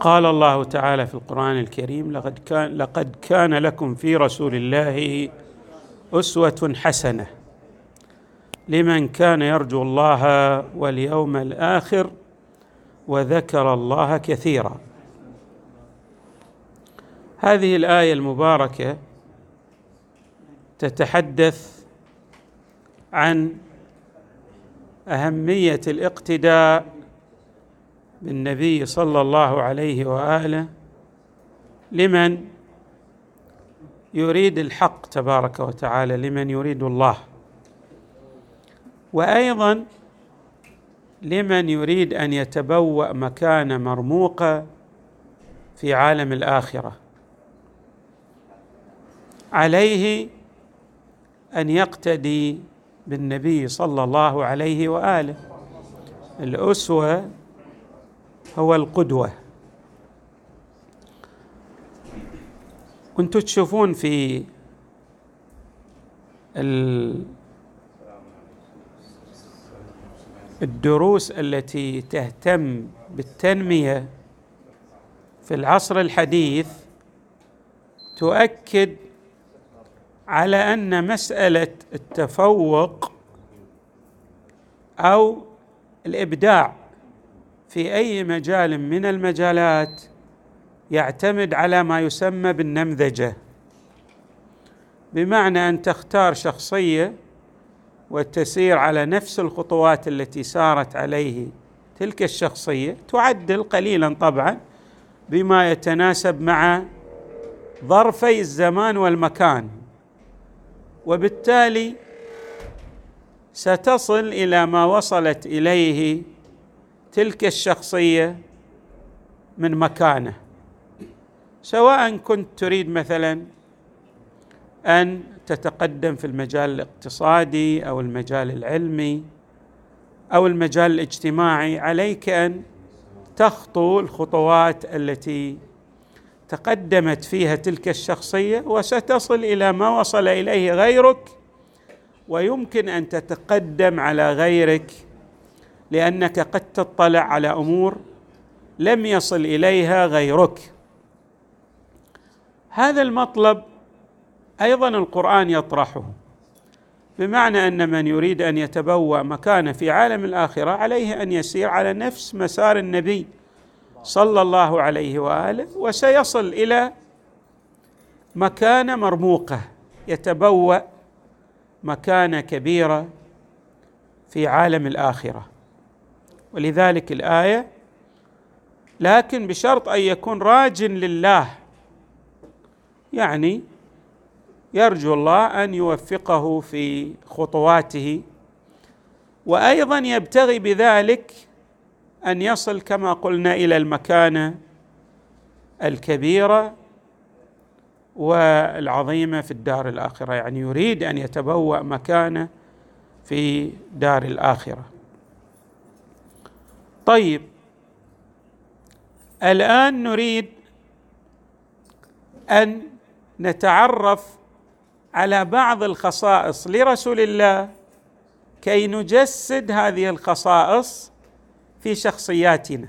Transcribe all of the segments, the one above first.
قال الله تعالى في القرآن الكريم لقد كان لقد كان لكم في رسول الله أسوة حسنة لمن كان يرجو الله واليوم الآخر وذكر الله كثيرا. هذه الآية المباركة تتحدث عن أهمية الاقتداء بالنبي صلى الله عليه وآله لمن يريد الحق تبارك وتعالى لمن يريد الله. وأيضا لمن يريد أن يتبوأ مكان مرموقة في عالم الآخرة. عليه أن يقتدي بالنبي صلى الله عليه وآله. الأسوة هو القدوة. كنتوا تشوفون في الدروس التي تهتم بالتنمية في العصر الحديث تؤكد على أن مسألة التفوق أو الإبداع في أي مجال من المجالات يعتمد على ما يسمى بالنمذجة. بمعنى أن تختار شخصية وتسير على نفس الخطوات التي سارت عليه تلك الشخصية تعدل قليلا طبعا بما يتناسب مع ظرفي الزمان والمكان. وبالتالي ستصل إلى ما وصلت إليه تلك الشخصية من مكانه. سواء كنت تريد مثلا أن تتقدم في المجال الاقتصادي أو المجال العلمي أو المجال الاجتماعي عليك أن تخطو الخطوات التي تقدمت فيها تلك الشخصية وستصل إلى ما وصل إليه غيرك ويمكن أن تتقدم على غيرك لأنك قد تطلع على أمور لم يصل إليها غيرك. هذا المطلب أيضا القرآن يطرحه بمعنى أن من يريد أن يتبوأ مكانه في عالم الآخرة عليه أن يسير على نفس مسار النبي صلى الله عليه وآله وسيصل إلى مكانه مرموقة يتبوأ مكانه كبيرة في عالم الآخرة. ولذلك الآية لكن بشرط أن يكون راج لله. يعني يرجو الله أن يوفقه في خطواته وأيضا يبتغي بذلك أن يصل كما قلنا إلى المكانة الكبيرة والعظيمة في الدار الآخرة. يعني يريد أن يتبوأ مكانه في دار الآخرة. طيب. الآن نريد أن نتعرف على بعض الخصائص لرسول الله كي نجسد هذه الخصائص في شخصياتنا.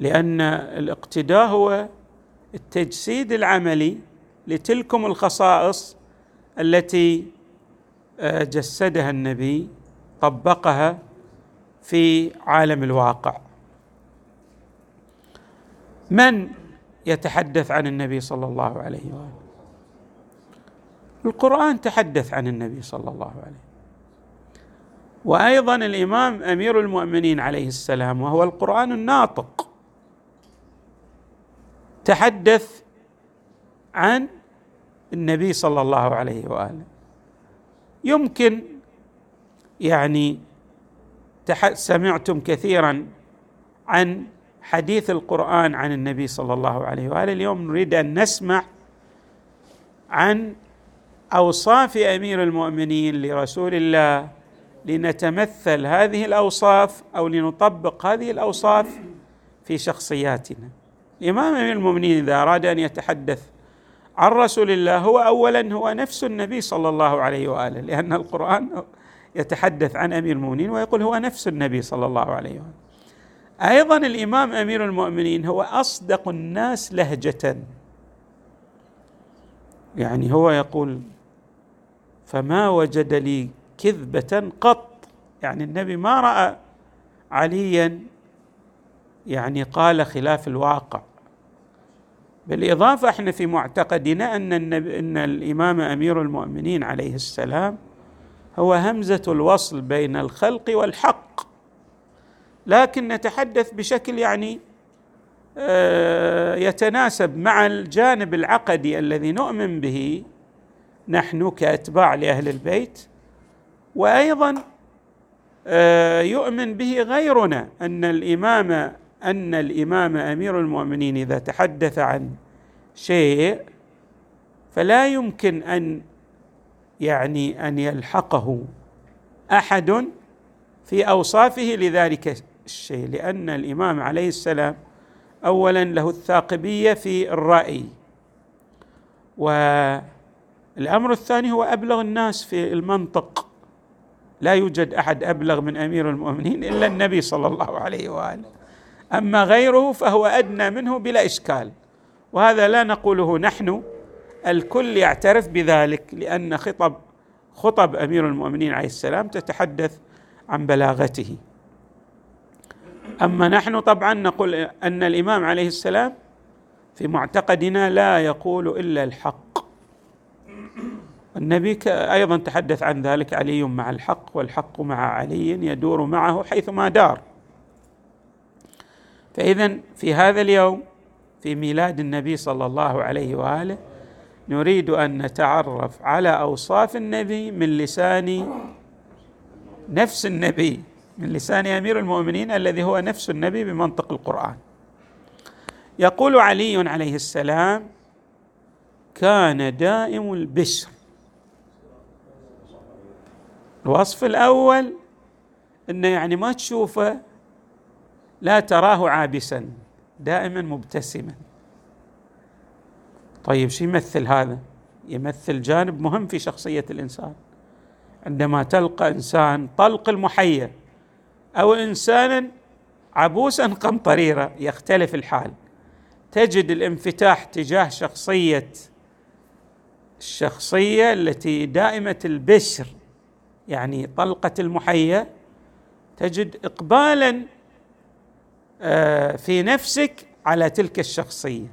لأن الاقتداء هو التجسيد العملي لتلكم الخصائص التي آه، جسدها النبي طبقها في عالم الواقع. من يتحدث عن النبي صلى الله عليه وآله؟ القرآن تحدث عن النبي صلى الله عليه وأيضا الإمام أمير المؤمنين عليه السلام وهو القرآن الناطق تحدث عن النبي صلى الله عليه وآله. يمكن يعني سمعتم كثيرا عن حديث القرآن عن النبي صلى الله عليه وآله. اليوم نريد أن نسمع عن أوصاف أمير المؤمنين لرسول الله لنتمثل هذه الأوصاف أو لنطبق هذه الأوصاف في شخصياتنا. الإمام أمير المؤمنين إذا أراد أن يتحدث عن رسول الله هو اولا هو نفس النبي صلى الله عليه وآله لأن القرآن يتحدث عن أمير المؤمنين ويقول هو نفس النبي صلى الله عليه واله أيضا الإمام أمير المؤمنين هو أصدق الناس لهجة. يعني هو يقول فما وجد لي كذبة قط. يعني النبي ما رأى عليا يعني قال خلاف الواقع. بالإضافة إحنا في معتقدنا أن النبي أن الإمام أمير المؤمنين عليه السلام همزة الوصل بين الخلق والحق. لكن نتحدث بشكل يعني آه، يتناسب مع الجانب العقدي الذي نؤمن به نحن كأتباع لأهل البيت. وأيضا آه، يؤمن به غيرنا أن الإمام أن الإمام أمير المؤمنين إذا تحدث عن شيء فلا يمكن أن يعني أن يلحقه أحد في أوصافه لذلك الشيء لأن الإمام عليه السلام اولا له الثاقبية في الرأي. والأمر الثاني هو أبلغ الناس في المنطق. لا يوجد أحد أبلغ من أمير المؤمنين إلا النبي صلى الله عليه وآله. أما غيره فهو أدنى منه بلا إشكال. وهذا لا نقوله نحن الكل يعترف بذلك لأن خطب خطب أمير المؤمنين عليه السلام تتحدث عن بلاغته. أما نحن طبعا نقول أن الإمام عليه السلام في معتقدنا لا يقول إلا الحق. النبي أيضا تحدث عن ذلك علي مع الحق والحق مع علي يدور معه حيثما دار. فاذا في هذا اليوم في ميلاد النبي صلى الله عليه وآله نريد أن نتعرف على أوصاف النبي من لسان نفس النبي من لسان أمير المؤمنين الذي هو نفس النبي بمنطق القرآن. يقول علي عليه السلام كان دائم البشر. الوصف الأول انه يعني ما تشوفه لا تراه عابسا دائما مبتسما. طيب شو يمثل هذا؟ يمثل جانب مهم في شخصية الإنسان. عندما تلقى إنسان طلق المحيا أو انسانا عبوسا قمطريرا يختلف الحال. تجد الانفتاح تجاه شخصية الشخصية التي دائمة البشر يعني طلقة المحيا تجد اقبالا آه، في نفسك على تلك الشخصية.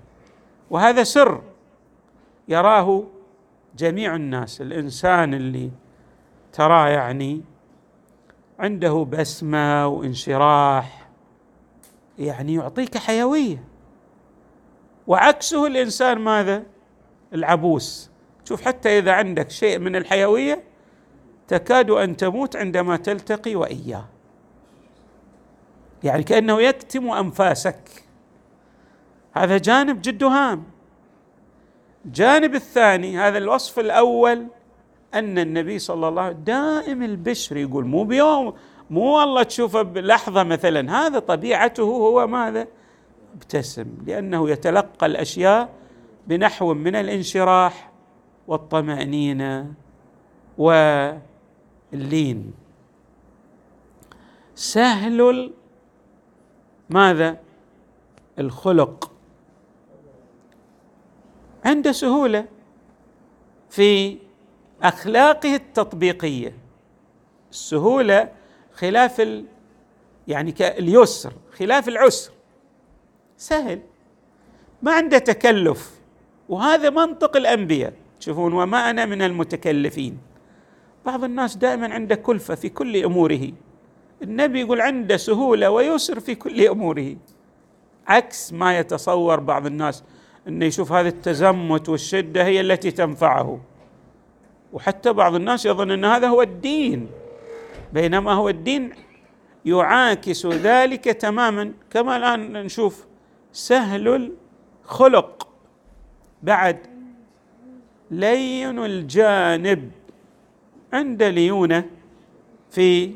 وهذا سر يراه جميع الناس الإنسان اللي تراه يعني عنده بسمة وانشراح يعني يعطيك حيوية. وعكسه الإنسان ماذا؟ العبوس. شوف حتى إذا عندك شيء من الحيوية تكاد أن تموت عندما تلتقي وإياه. يعني كأنه يكتم أنفاسك. هذا جانب جد هام. الجانب الثاني هذا الوصف الأول أن النبي صلى الله عليه وسلم دائم البشر يقول مو بيوم مو والله تشوفه بلحظة مثلا هذا طبيعته هو ماذا؟ ابتسم لأنه يتلقى الأشياء بنحو من الانشراح والطمأنينة واللين. سهل ماذا؟ الخلق. عنده سهولة في أخلاقه التطبيقية. السهولة خلاف ال يعني اليسر خلاف العسر. سهل. ما عنده تكلف. وهذا منطق الأنبياء. تشوفون وما أنا من المتكلفين. بعض الناس دائما عنده كلفة في كل أموره. النبي يقول عنده سهولة ويسر في كل أموره. عكس ما يتصور بعض الناس. انه يشوف هذه التزمت والشدة هي التي تنفعه. وحتى بعض الناس يظن إن هذا هو الدين بينما هو الدين يعاكس ذلك تماما. كما الآن نشوف سهل الخلق. بعد لين الجانب عند ليونه في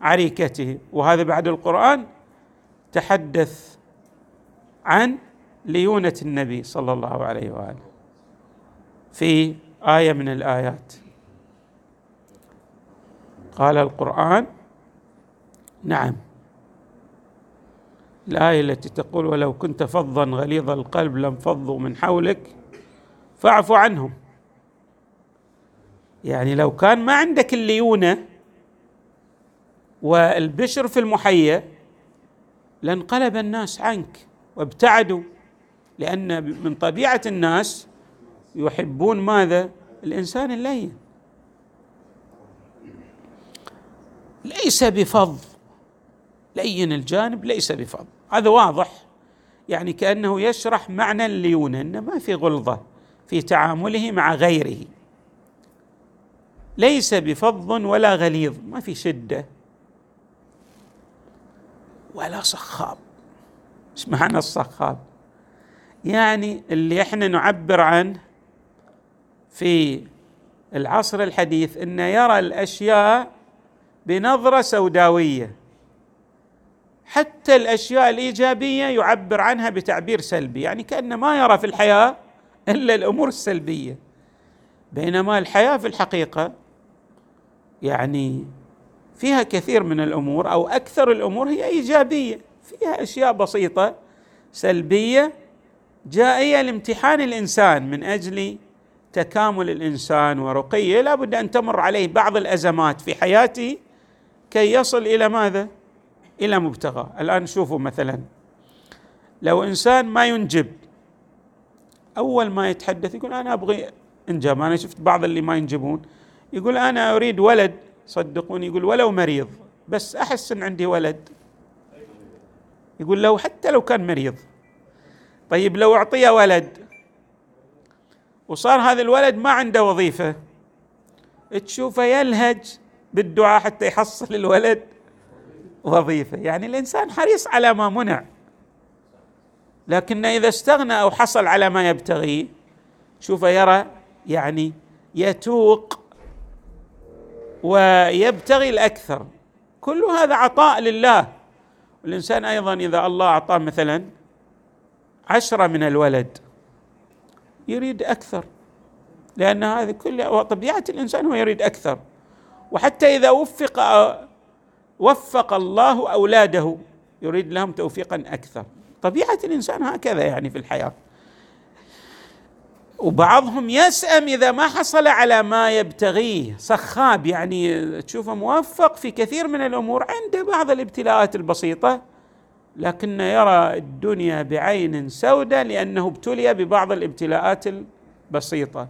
عريكته. وهذا بعد القرآن تحدث عن ليونة النبي صلى الله عليه وآله. في آية من الآيات. قال القرآن نعم. الآية التي تقول ولو كنت فظا غليظ القلب لانفضوا من حولك فاعف عنهم. يعني لو كان ما عندك الليونة والبشر في المحيا لانقلب الناس عنك وابتعدوا. لأن من طبيعة الناس يحبون ماذا؟ الإنسان اللين. ليس بفظ لين الجانب ليس بفظ هذا واضح. يعني كأنه يشرح معنى الليونه انه ما في غلظة في تعامله مع غيره. ليس بفظ ولا غليظ. ما في شدة. ولا صخاب. إيش معنى الصخاب؟ يعني اللي إحنا نعبر عنه في العصر الحديث انه يرى الأشياء بنظرة سوداوية. حتى الأشياء الإيجابية يعبر عنها بتعبير سلبي يعني كانه ما يرى في الحياة إلا الأمور السلبية. بينما الحياة في الحقيقة يعني فيها كثير من الأمور أو أكثر الأمور هي إيجابية فيها أشياء بسيطة سلبية جائية لامتحان الإنسان من أجل تكامل الإنسان ورقيه. لا بد أن تمر عليه بعض الأزمات في حياته كي يصل إلى ماذا؟ إلى مبتغاه، الآن شوفوا مثلا لو إنسان ما ينجب أول ما يتحدث يقول أنا أبغي انجب، أنا شفت بعض اللي ما ينجبون يقول أنا أريد ولد. صدقوني يقول ولو مريض بس أحس إن عندي ولد. يقول لو حتى لو كان مريض. طيب لو اعطيه ولد وصار هذا الولد ما عنده وظيفة تشوفه يلهج بالدعاء حتى يحصل الولد وظيفة. يعني الإنسان حريص على ما منع لكن إذا استغنى أو حصل على ما يبتغيه شوف يرى يعني يتوق ويبتغي الأكثر. كل هذا عطاء لله. والانسان أيضا إذا الله أعطاه مثلا عشرة من الولد. يريد أكثر. لأن هذه كل طبيعة الإنسان هو يريد أكثر. وحتى إذا وفق وفق الله أولاده يريد لهم توفيقا أكثر. طبيعة الإنسان هكذا يعني في الحياة. وبعضهم يسأم إذا ما حصل على ما يبتغيه. سخاب يعني تشوفه موفق في كثير من الأمور. عنده بعض الابتلاءات البسيطة. لكن يرى الدنيا بعين سوداء لأنه ابتلي ببعض الابتلاءات البسيطة.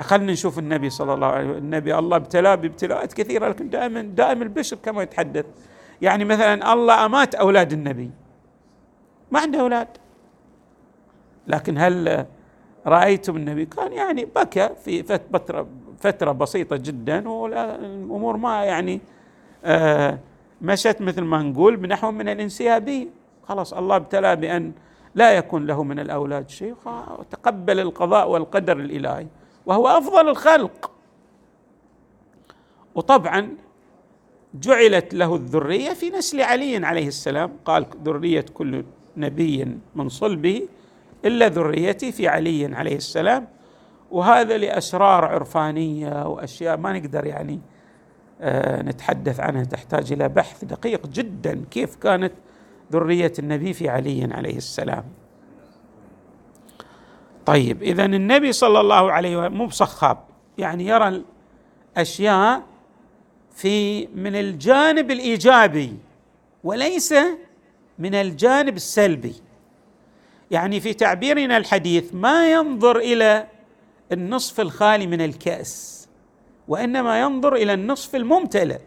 خلينا نشوف النبي صلى الله عليه وسلم. النبي الله ابتلاه بابتلاءات كثيرة لكن دائما دائم البشر كما يتحدث. يعني مثلا الله أمات أولاد النبي. ما عنده أولاد. لكن هل رأيتم النبي؟ كان يعني بكى في فترة فترة بسيطة جدا والأمور ما يعني آه مشت مثل ما نقول بنحو من الانسيابية. خلاص الله ابتلى بأن لا يكون له من الأولاد شيء تقبل القضاء والقدر الإلهي وهو أفضل الخلق. وطبعا جعلت له الذرية في نسل علي عليه السلام. قال ذرية كل نبي من صلبه إلا ذريتي في علي عليه السلام. وهذا لأسرار عرفانية وأشياء ما نقدر يعني نتحدث عنها تحتاج إلى بحث دقيق جدا كيف كانت ذرية النبي في علي عليه السلام. طيب اذا النبي صلى الله عليه وسلم مو بصخاب يعني يرى الأشياء في من الجانب الإيجابي وليس من الجانب السلبي. يعني في تعبيرنا الحديث ما ينظر إلى النصف الخالي من الكأس وإنما ينظر إلى النصف الممتلئ.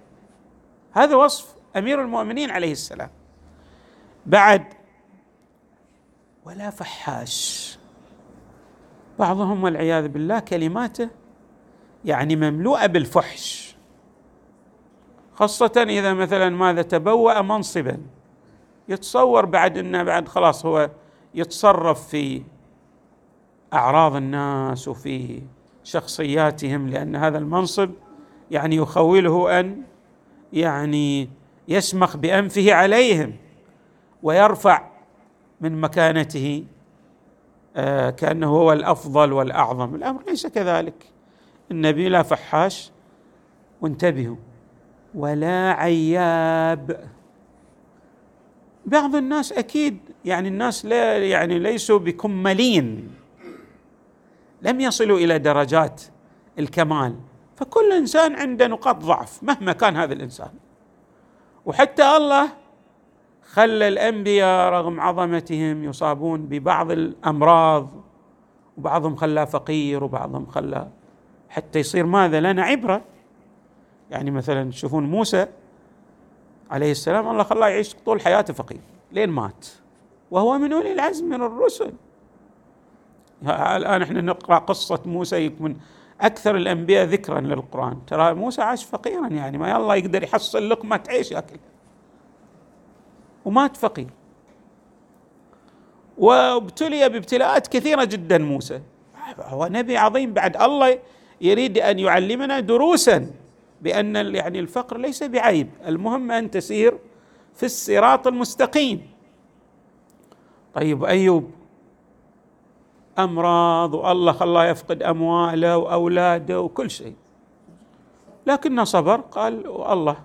هذا وصف أمير المؤمنين عليه السلام. بعد ولا فحاش. بعضهم والعياذ بالله كلماته يعني مملوءة بالفحش. خاصة إذا مثلا ماذا تبوأ منصبا. يتصور بعد أنه بعد خلاص هو يتصرف في أعراض الناس وفي شخصياتهم لأن هذا المنصب يعني يخوله أن يعني يسمخ بأنفه عليهم ويرفع من مكانته آه كأنه هو الأفضل والأعظم. الأمر ليس كذلك. النبي لا فحاش وانتبهوا. ولا عياب. بعض الناس أكيد يعني الناس لا يعني ليسوا بكملين لم يصلوا إلى درجات الكمال. فكل إنسان عنده نقاط ضعف مهما كان هذا الإنسان. وحتى الله خلى الأنبياء رغم عظمتهم يصابون ببعض الأمراض وبعضهم خلاه فقير وبعضهم خلاه حتى يصير ماذا؟ لنا عبرة. يعني مثلا تشوفون موسى عليه السلام الله خلاه يعيش طول حياته فقير لين مات. وهو من أولي العزم من الرسل. الآن إحنا نقرأ قصة موسى من أكثر الأنبياء ذكرا للقرآن. ترى موسى عاش فقيرا يعني ما الله يقدر يحصل لقمة عيش ياكل. ومات فقير. وابتلي بابتلاءات كثيرة جدا موسى. هو نبي عظيم بعد الله يريد أن يعلمنا دروسا بأن يعني الفقر ليس بعيب. المهم أن تسير في الصراط المستقيم. طيب أيوب أمراض والله خلاه يفقد أمواله وأولاده وكل شيء. لكنه صبر قال الله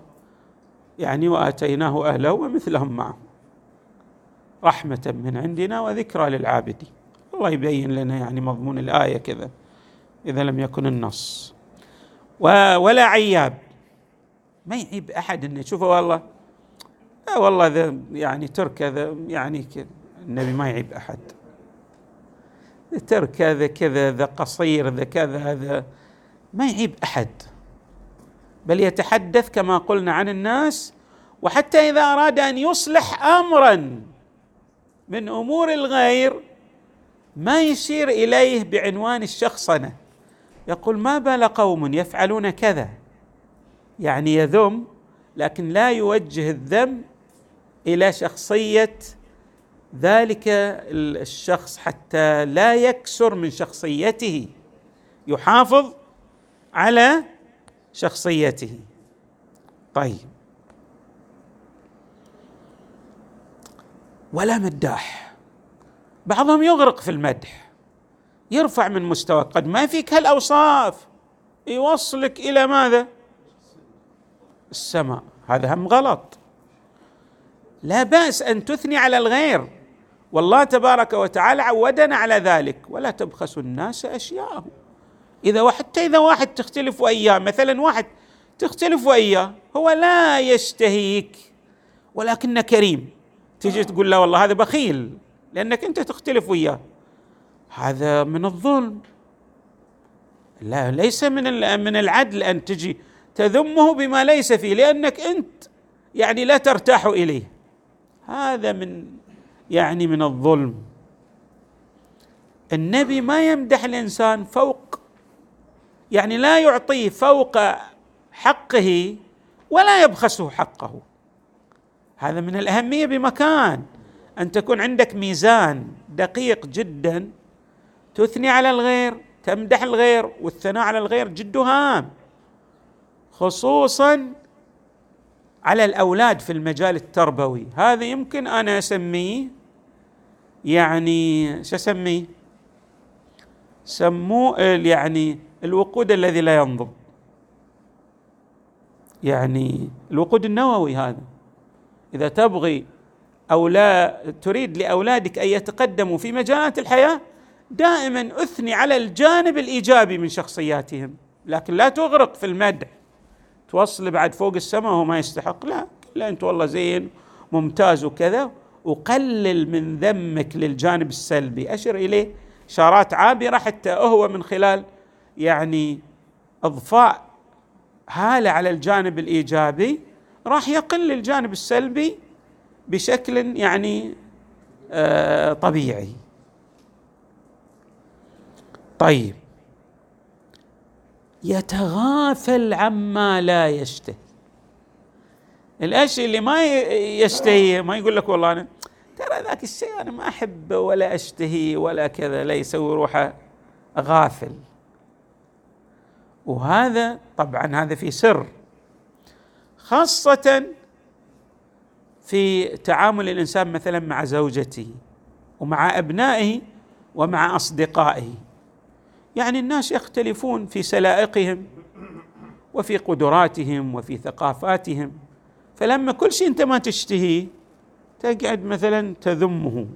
يعني وآتيناه أهله ومثلهم معه. رحمة من عندنا وذكرى للعابدين. الله يبين لنا يعني مضمون الآية كذا إذا لم يكن النص. ولا عياب. ما يعيب أحد إنه يشوفه والله لا والله ذا يعني ترك هذا يعني النبي ما يعيب أحد. ترك هذا كذا ذا قصير ذا كذا هذا ما يعيب أحد. بل يتحدث كما قلنا عن الناس وحتى إذا أراد أن يصلح امرا من أمور الغير ما يشير إليه بعنوان الشخصنه يقول ما بال قوم يفعلون كذا؟ يعني يذم لكن لا يوجه الذم إلى شخصية ذلك الشخص حتى لا يكسر من شخصيته يحافظ على شخصيته. طيب. ولا مداح. بعضهم يغرق في المدح. يرفع من مستوى قد ما فيك هالأوصاف. يوصلك إلى ماذا؟ السماء. هذا هم غلط. لا بأس أن تثني على الغير. والله تبارك وتعالى عودنا على ذلك. ولا تبخسوا الناس أشياءهم. إذا حتى إذا واحد تختلف وياه مثلا واحد تختلف وياه هو لا يشتهيك ولكنه كريم. تجي تقول له والله هذا بخيل لأنك أنت تختلف وياه. هذا من الظلم. لا ليس من من العدل أن تجي تذمه بما ليس فيه لأنك أنت يعني لا ترتاح إليه. هذا من يعني من الظلم. النبي ما يمدح الإنسان فوق يعني لا يعطيه فوق حقه ولا يبخسه حقه. هذا من الأهمية بمكان أن تكون عندك ميزان دقيق جدا تثني على الغير تمدح الغير والثناء على الغير جد هام. خصوصا على الأولاد في المجال التربوي. هذا يمكن أنا أسميه يعني شو أسميه؟ سموه يعني الوقود الذي لا ينضب. يعني الوقود النووي هذا. إذا تبغي أو لا تريد لأولادك أن يتقدموا في مجالات الحياة دائما أثني على الجانب الإيجابي من شخصياتهم. لكن لا تغرق في المدح. توصل بعد فوق السماء وهو ما يستحق. لا لا أنت والله زين ممتاز وكذا. وقلل من ذمك للجانب السلبي. أشر إليه إشارات عابرة حتى هو من خلال يعني إضفاء هالة على الجانب الإيجابي راح يقل الجانب السلبي بشكل يعني آه طبيعي. طيب. يتغافل عما لا يشتهي. الاشياء اللي ما يشتهي ما يقول لك والله أنا ترى ذاك الشيء أنا ما احبه ولا أشتهي ولا كذا لا يسوي روحه غافل. وهذا طبعا هذا في سر. خاصة في تعامل الإنسان مثلا مع زوجته ومع أبنائه ومع أصدقائه. يعني الناس يختلفون في سلائقهم وفي قدراتهم وفي ثقافاتهم فلما كل شيء أنت ما تشتهيه تقعد مثلا تذمه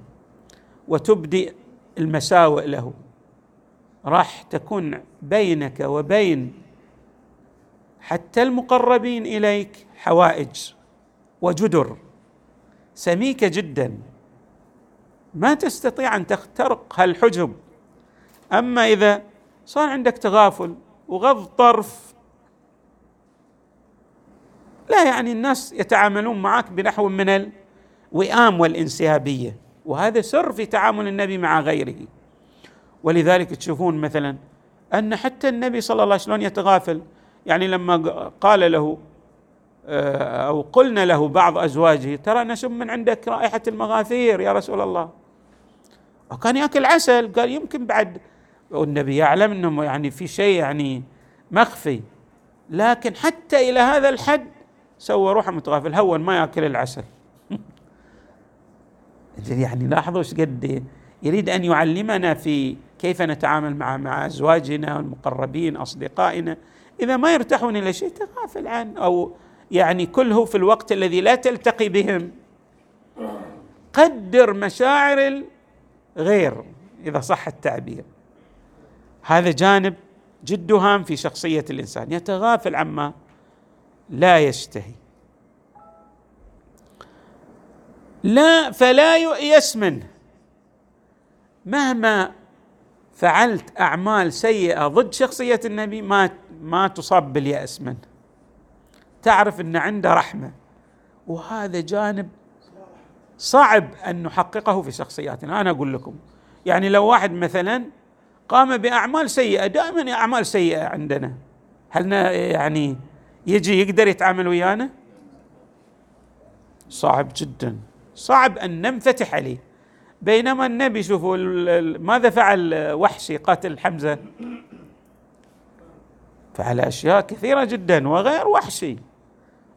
وتبدي المساوئ له. راح تكون بينك وبين حتى المقربين إليك حوائج وجدر. سميكه جدا. ما تستطيع أن تخترق هالحجب. أما إذا صار عندك تغافل وغض طرف لا يعني الناس يتعاملون معك بنحو من الوئام والانسيابية. وهذا سر في تعامل النبي مع غيره. ولذلك تشوفون مثلا أن حتى النبي صلى الله عليه وسلم يتغافل. يعني لما قال له آه، أو قلنا له بعض أزواجه ترى نشم من عندك رائحة المغافير يا رسول الله. وكان يأكل عسل. قال يمكن بعد. والنبي يعلم إنه يعني في شيء يعني مخفي. لكن حتى إلى هذا الحد سوى روحه متغافل. هون ما يأكل العسل. يعني لاحظوا إيش قد يريد أن يعلمنا في كيف نتعامل مع مع أزواجنا والمقربين أصدقائنا. إذا ما يرتاحون إلى شيء تغافل عنه أو يعني كله في الوقت الذي لا تلتقي بهم. قدر مشاعر الغير إذا صح التعبير. هذا جانب جد هام في شخصية الإنسان. يتغافل عما لا يشتهي. لا فلا يؤيس منه مهما فعلت أعمال سيئة ضد شخصية النبي ما ما تصاب باليأس منه تعرف إن عنده رحمة. وهذا جانب صعب أن نحققه في شخصياتنا أنا أقول لكم. يعني لو واحد مثلا قام بأعمال سيئة دائما أعمال سيئة عندنا. هل يعني يجي يقدر يتعامل ويانا؟ صعب جدا. صعب أن ننفتح عليه. بينما النبي شوفوا ماذا فعل وحشي قاتل حمزة؟ فعل أشياء كثيرة جدا وغير وحشي.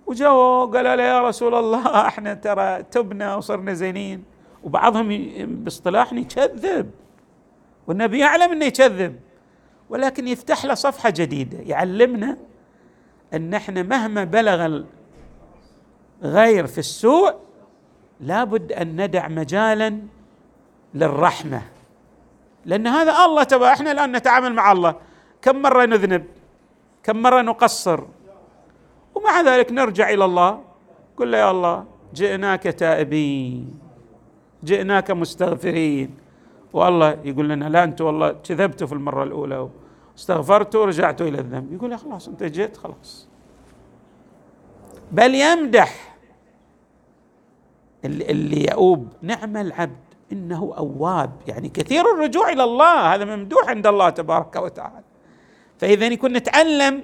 وجاء قالوا له يا رسول الله إحنا ترى تبنا وصرنا زينين. وبعضهم باصطلاحنا يكذب. والنبي يعلم إنه يكذب. ولكن يفتح له صفحة جديدة يعلمنا أن إحنا مهما بلغ الغير في السوء لابد أن ندع مجالا للرحمة. لأن هذا الله تبع إحنا الآن نتعامل مع الله. كم مرة نذنب؟ كم مرة نقصر؟ ومع ذلك نرجع إلى الله. قل له يا الله جئناك تائبين جئناك مستغفرين. والله يقول لنا لا أنتم والله كذبتوا في المرة الأولى. استغفرتوا ورجعتوا إلى الذنب. يقول خلاص أنت جيت خلاص. بل يمدح اللي يؤوب نعم العبد إنه أواب يعني كثير الرجوع إلى الله هذا ممدوح عند الله تبارك وتعالى. فاذا يكون نتعلم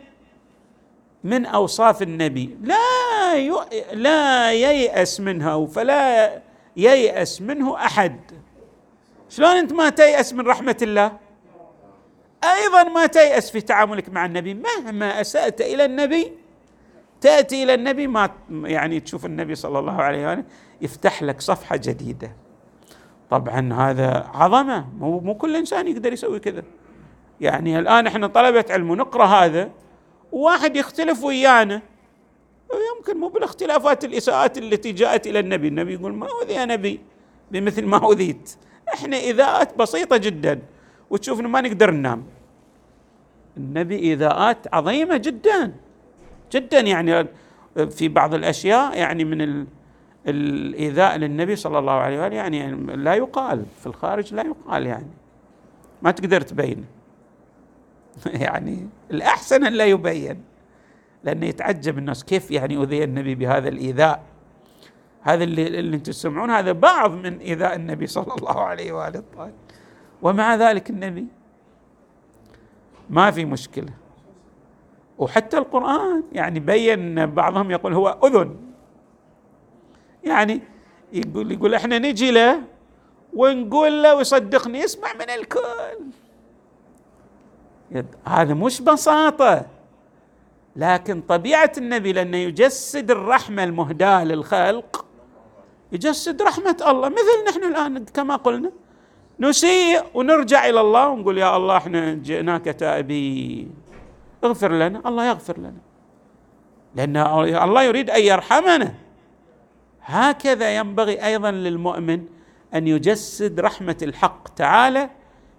من أوصاف النبي. لا. لا ييأس منها فلا ييأس منه أحد. شلون أنت ما تيأس من رحمة الله؟ أيضا ما تيأس في تعاملك مع النبي. مهما أسأت إلى النبي تأتي إلى النبي ما يعني تشوف النبي صلى الله عليه وآله. يفتح لك صفحة جديدة. طبعا هذا عظمة. مو, مو كل إنسان يقدر يسوي كذا. يعني الآن إحنا طلبة علم ونقرأ هذا وواحد يختلف ويانا. يمكن مو بالاختلافات الإساءات التي جاءت إلى النبي. النبي يقول ما أوذي نبي؟ بمثل ما أوذيت. إحنا إذاءات بسيطة جدا وتشوف ما نقدر ننام. النبي ايذاءات عظيمة جدا. جدا يعني في بعض الأشياء يعني من الإيذاء للنبي صلى الله عليه وآله يعني لا يقال في الخارج لا يقال يعني. ما تقدر تبين. يعني الأحسن أن لا يبين. لأنه يتعجب الناس كيف يعني أذي النبي بهذا الإيذاء. هذا اللي, اللي أنتم تسمعون هذا بعض من إيذاء النبي صلى الله عليه الطاهر ومع ذلك النبي ما في مشكلة. وحتى القرآن يعني بين بعضهم يقول هو أذن. يعني يقول يقول إحنا نجي له ونقول له ويصدقني يسمع من الكل. هذا مش بساطة. لكن طبيعة النبي لأنه يجسد الرحمة المهداة للخلق يجسد رحمة الله. مثل نحن الآن كما قلنا نسيء ونرجع إلى الله ونقول يا الله إحنا جئناك تائبين. اغفر لنا الله يغفر لنا. لأن الله يريد أن يرحمنا. هكذا ينبغي أيضا للمؤمن أن يجسد رحمة الحق تعالى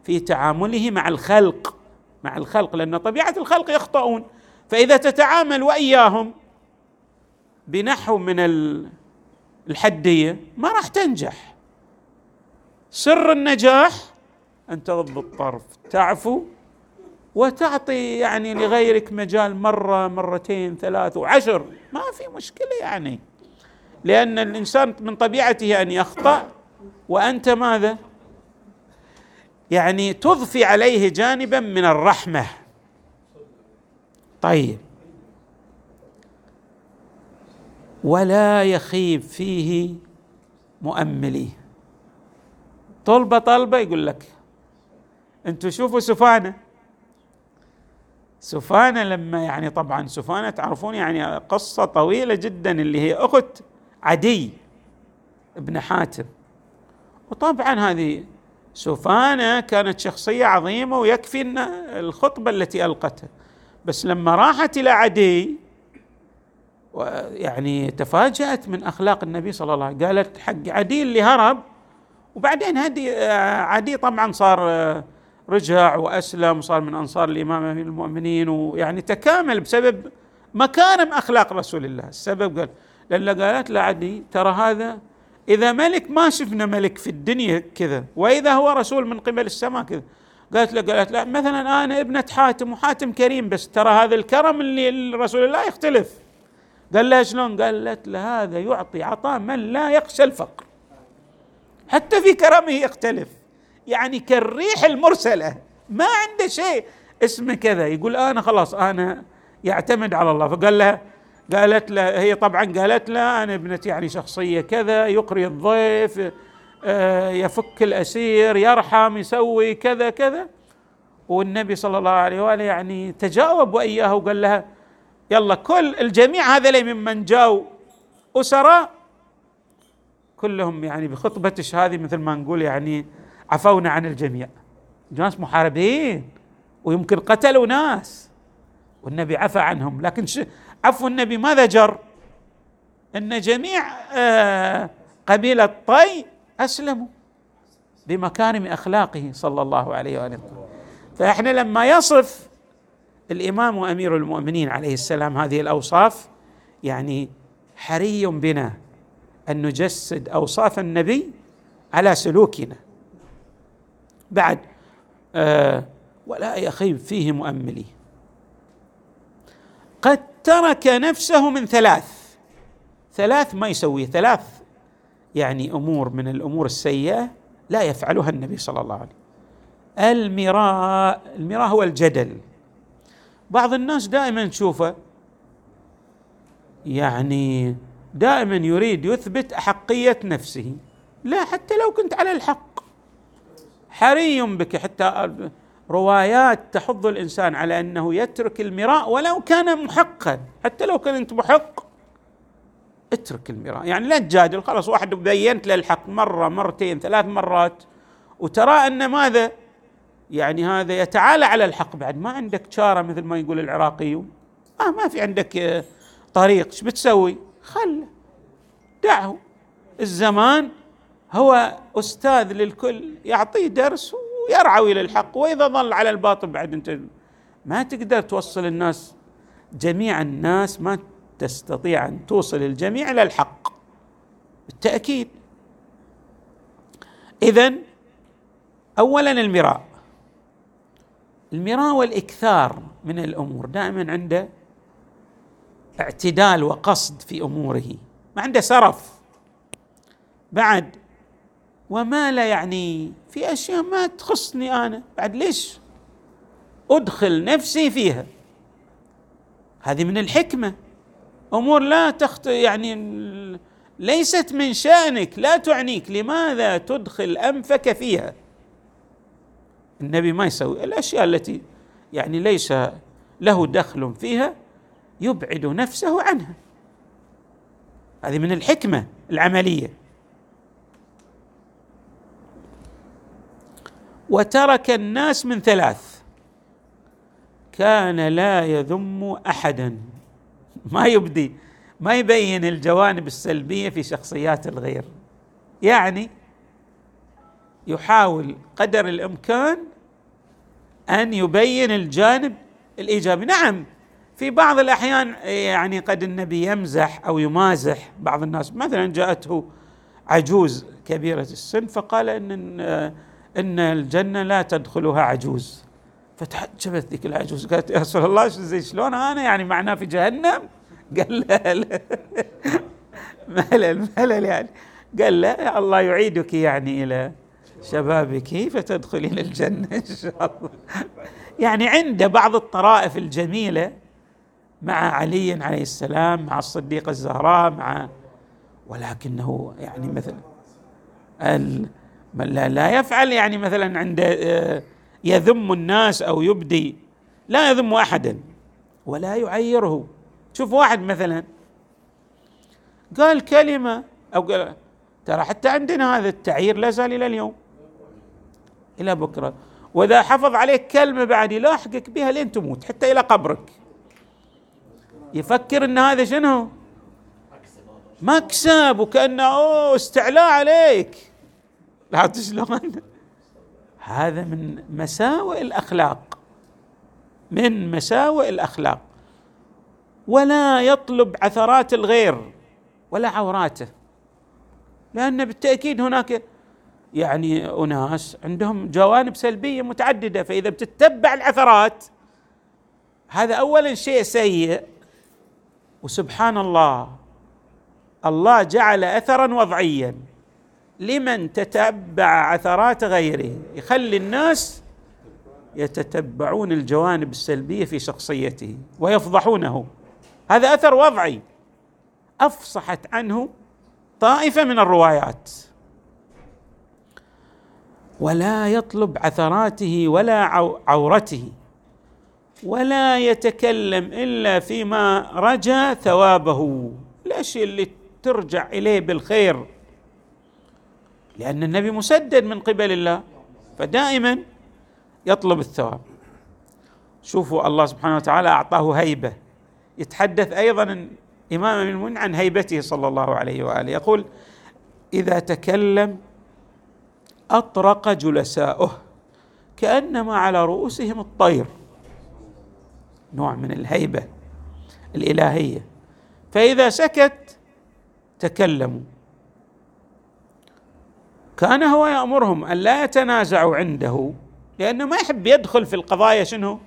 في تعامله مع الخلق مع الخلق لأن طبيعة الخلق يخطئون. فإذا تتعامل وإياهم بنحو من الحدية ما راح تنجح. سر النجاح أن تغض الطرف. تعفو وتعطي يعني لغيرك مجال مرة مرتين ثلاث وعشر. ما في مشكلة يعني. لأن الإنسان من طبيعته أن يخطأ. وأنت ماذا؟ يعني تضفي عليه جانبا من الرحمة. طيب. ولا يخيب فيه مؤملي. طلبة طلبة يقول لك. أنتم شوفوا سفانة. سفانة لما يعني طبعا سفانة تعرفون يعني قصة طويلة جدا اللي هي أخت عدي ابن حاتم. وطبعا هذه سفانة كانت شخصية عظيمة ويكفي الخطبة التي ألقتها. بس لما راحت إلى عدي يعني تفاجأت من أخلاق النبي صلى الله عليه وسلم. قالت حق عدي اللي هرب. وبعدين هدي عدي طبعا صار رجع وأسلم وصار من أنصار الإمام المؤمنين ويعني تكامل بسبب مكارم أخلاق رسول الله. السبب قال لأن قالت له عدي ترى هذا إذا ملك ما شفنا ملك في الدنيا كذا وإذا هو رسول من قبل السماء كذا. قالت له قالت له مثلا أنا ابنة حاتم وحاتم كريم بس ترى هذا الكرم اللي رسول الله يختلف. قال لها شلون؟ قالت له هذا يعطي عطاء من لا يخشى الفقر. حتى في كرمه يختلف. يعني كالريح المرسلة. ما عنده شيء. اسمه كذا. يقول أنا خلاص أنا يعتمد على الله. فقال لها قالت له هي طبعا قالت له أنا ابنتي يعني شخصية كذا يقري الضيف آه، يفك الأسير يرحم يسوي كذا كذا. والنبي صلى الله عليه وآله يعني تجاوب وإياه وقال لها يلا كل الجميع هذا ممن جاوا أسراء كلهم يعني بخطبتش هذه مثل ما نقول يعني عفونا عن الجميع. ناس محاربين ويمكن قتلوا ناس والنبي عفى عنهم لكن عفو النبي ماذا جر؟ إن جميع آه، قبيله طي أسلموا بمكارم أخلاقه صلى الله عليه وآله فإحنا لما يصف الإمام وأمير المؤمنين عليه السلام هذه الأوصاف يعني حري بنا أن نجسد أوصاف النبي على سلوكنا. بعد آه ولا يخيب فيه مؤملي قد ترك نفسه من ثلاث. ثلاث ما يسويه ثلاث يعني أمور من الأمور السيئة لا يفعلها النبي صلى الله عليه وسلم. المراء المراء هو الجدل. بعض الناس دائما تشوفه يعني دائما يريد يثبت احقيه نفسه. لا حتى لو كنت على الحق. حري بك حتى روايات تحض الإنسان على أنه يترك المراء ولو كان محقا. حتى لو كنت محق اترك المراء. يعني لا تجادل خلاص واحد بينت له الحق مرة مرتين ثلاث مرات وترى أن ماذا؟ يعني هذا يتعالى على الحق بعد. ما عندك شاره مثل ما يقول العراقيون آه ما في عندك طريق. إيش بتسوي؟ خله دعه. الزمان هو أستاذ للكل يعطيه درس ويرعوي إلى الحق وإذا ظل على الباطل بعد أنت ما تقدر توصل الناس جميع الناس ما تستطيع أن توصل الجميع إلى الحق بالتأكيد. اذا اولا المراء. المراء والإكثار من الأمور دائما عنده اعتدال وقصد في أموره ما عنده سرف. بعد وما لا يعني في أشياء ما تخصني أنا. بعد ليش أدخل نفسي فيها؟ هذه من الحكمة. أمور لا تخت يعني ليست من شأنك لا تعنيك. لماذا تدخل أنفك فيها؟ النبي ما يسوي. الأشياء التي يعني ليس له دخل فيها يبعد نفسه عنها. هذه من الحكمة العملية. وترك الناس من ثلاث. كان لا يذم أحدا. ما يبدي ما يبين الجوانب السلبية في شخصيات الغير. يعني يحاول قدر الإمكان أن يبين الجانب الإيجابي. نعم في بعض الأحيان يعني قد النبي يمزح أو يمازح بعض الناس. مثلا جاءته عجوز كبيرة السن فقال إن إن الجنة لا تدخلها عجوز. فتعجبت ذيك العجوز؟ قالت يا رسول الله زي شلون أنا؟ يعني معناه في جهنم؟ قال لا, ملل ملل يعني. قال لا الله يعيدك يعني إلى شبابك فتدخلين الجنة إن شاء الله. يعني عنده بعض الطرائف الجميلة مع علي عليه السلام مع الصديقه الزهراء مع ولكنه يعني مثلا لا, لا يفعل يعني مثلا عند آه، يذم الناس أو يبدي لا يذم احدا ولا يعيره. شوف واحد مثلا قال كلمة أو قال ترى حتى عندنا هذا التعيير لا زال إلى اليوم. إلى بكرة. وإذا حفظ عليك كلمة بعد يلاحقك بها لين تموت حتى إلى قبرك. يفكر إن هذا شنو؟ مكسب. وكأنه أوه استعلاء عليك. لا شلون هذا من مساوئ الأخلاق. من مساوئ الأخلاق. ولا يطلب عثرات الغير ولا عوراته. لأن بالتأكيد هناك يعني أناس عندهم جوانب سلبية متعددة. فإذا بتتبع العثرات هذا اولا شيء سيء. وسبحان الله الله جعل اثرا وضعيا. لمن تتبع عثرات غيره. يخلي الناس يتتبعون الجوانب السلبية في شخصيته ويفضحونه. هذا أثر وضعي. أفصحت عنه طائفة من الروايات. ولا يطلب عثراته ولا عورته. ولا يتكلم إلا فيما رجا ثوابه. الاشياء اللي ترجع إليه بالخير؟ لأن النبي مسدد من قبل الله فدائما يطلب الثواب. شوفوا الله سبحانه وتعالى أعطاه هيبة. يتحدث أيضا امام المؤمنين عن هيبته صلى الله عليه وآله. يقول إذا تكلم أطرق جلساؤه كأنما على رؤوسهم الطير. نوع من الهيبة الإلهية. فإذا سكت تكلموا. كان هو يأمرهم أن لا يتنازعوا عنده لأنه ما يحب يدخل في القضايا شنو؟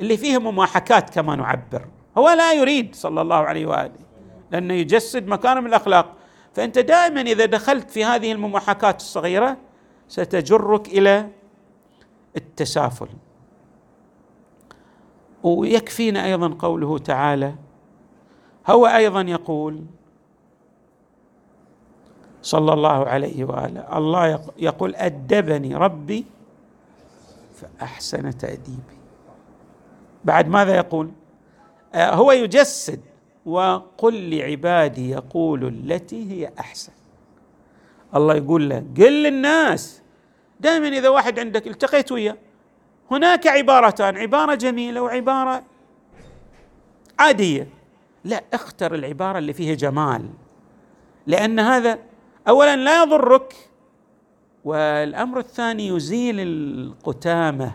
اللي فيها مماحكات كما نعبر. هو لا يريد صلى الله عليه وآله لأنه يجسد مكارم الأخلاق. فأنت دائما إذا دخلت في هذه المماحكات الصغيرة ستجرك إلى التسافل. ويكفينا أيضا قوله تعالى هو أيضا يقول صلى الله عليه وآله. الله يقول أدبني ربي فأحسن تأديبي. بعد ماذا يقول؟ آه، هو يجسد وقل لعبادي يقول التي هي أحسن. الله يقول له قل للناس. دائما إذا واحد عندك التقيت وياه هناك عبارتان عبارة جميلة وعبارة عادية. لا اختر العبارة اللي فيها جمال لأن هذا اولا لا يضرك والأمر الثاني يزيل القتامة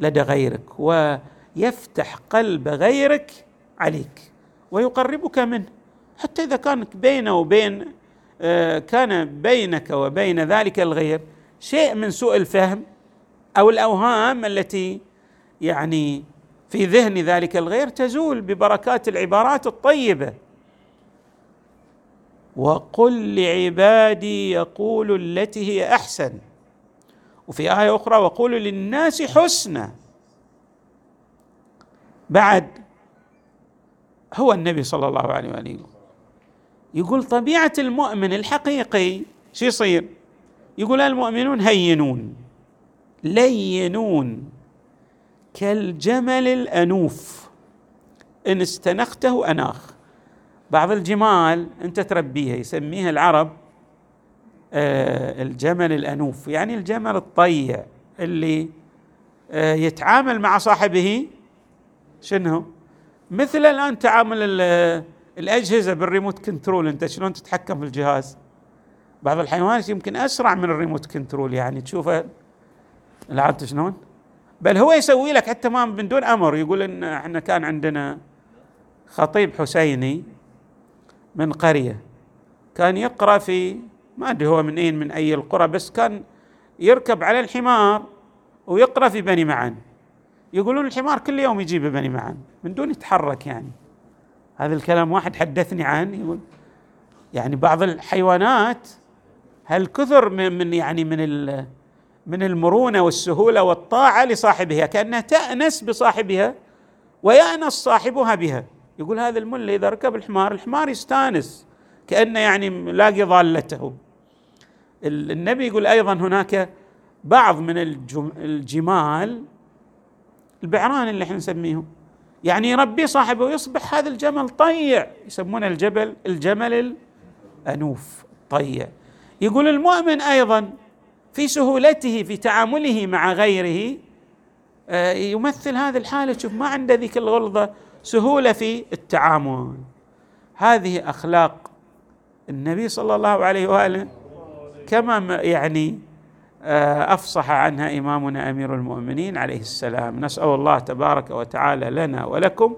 لدى غيرك ويفتح قلب غيرك عليك ويقربك منه. حتى إذا كانت بينه وبين آه، كان بينك وبين ذلك الغير شيء من سوء الفهم أو الأوهام التي يعني في ذهن ذلك الغير تزول ببركات العبارات الطيبة. وقل لعبادي يقول التي هي أحسن. وفي آية أخرى وقولوا للناس حسنا بعد هو النبي صلى الله عليه وآله يقول طبيعة المؤمن الحقيقي شو يصير؟ يقول المؤمنون هينون لينون كالجمل الأنوف. إن استنخته أناخ. بعض الجمال أنت تربيها يسميها العرب آه الجمل الأنوف يعني الجمل الطيع اللي آه يتعامل مع صاحبه شنو مثل الآن تعامل الأجهزة بال remote control أنت شلون تتحكم في الجهاز بعض الحيوانات يمكن أسرع من ال remote control يعني تشوفه لاحظت شلون؟ بل هو يسوي لك حتى ما من دون أمر يقول إن إحنا كان عندنا خطيب حسيني من قرية. كان يقرأ في ما أدري هو من أين من أي القرى بس كان يركب على الحمار ويقرأ في بني معن. يقولون الحمار كل يوم يجيب بني معن من دون يتحرك يعني. هذا الكلام واحد حدثني عنه يقول يعني بعض الحيوانات هالكثر من, من يعني من من المرونة والسهولة والطاعة لصاحبها؟ كأنها تأنس بصاحبها ويأنس صاحبها بها. يقول هذا الملا إذا ركب الحمار الحمار يستانس كأنه يعني لاقي ضالته. النبي يقول أيضا هناك بعض من الجمال البعران اللي إحنا نسميهم يعني يربي صاحبه ويصبح هذا الجمل طيع يسمونه الجبل الجمل الأنوف طيع. يقول المؤمن أيضا في سهولته في تعامله مع غيره آه، يمثل هذه الحالة شوف ما عنده ذيك الغلظة سهولة في التعامل. هذه أخلاق النبي صلى الله عليه وآله كما يعني آه، أفصح عنها إمامنا أمير المؤمنين عليه السلام. نسأل الله تبارك وتعالى لنا ولكم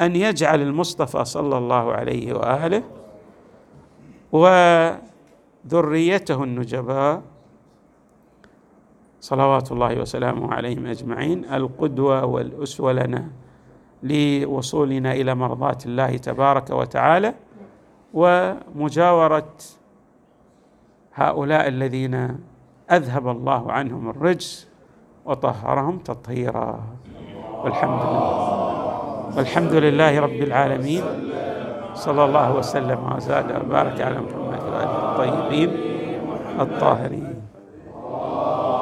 أن يجعل المصطفى صلى الله عليه وآله وذريته النجباء صلوات الله وسلامه عليهم أجمعين القدوة والأسوة لنا. لوصولنا إلى مرضاه الله تبارك وتعالى ومجاورة هؤلاء الذين أذهب الله عنهم الرجس وطهرهم تطهيرا. والحمد لله. والحمد لله رب العالمين. صلى الله وسلم وزاد وبارك على محمد وآله الطيبين الطاهرين.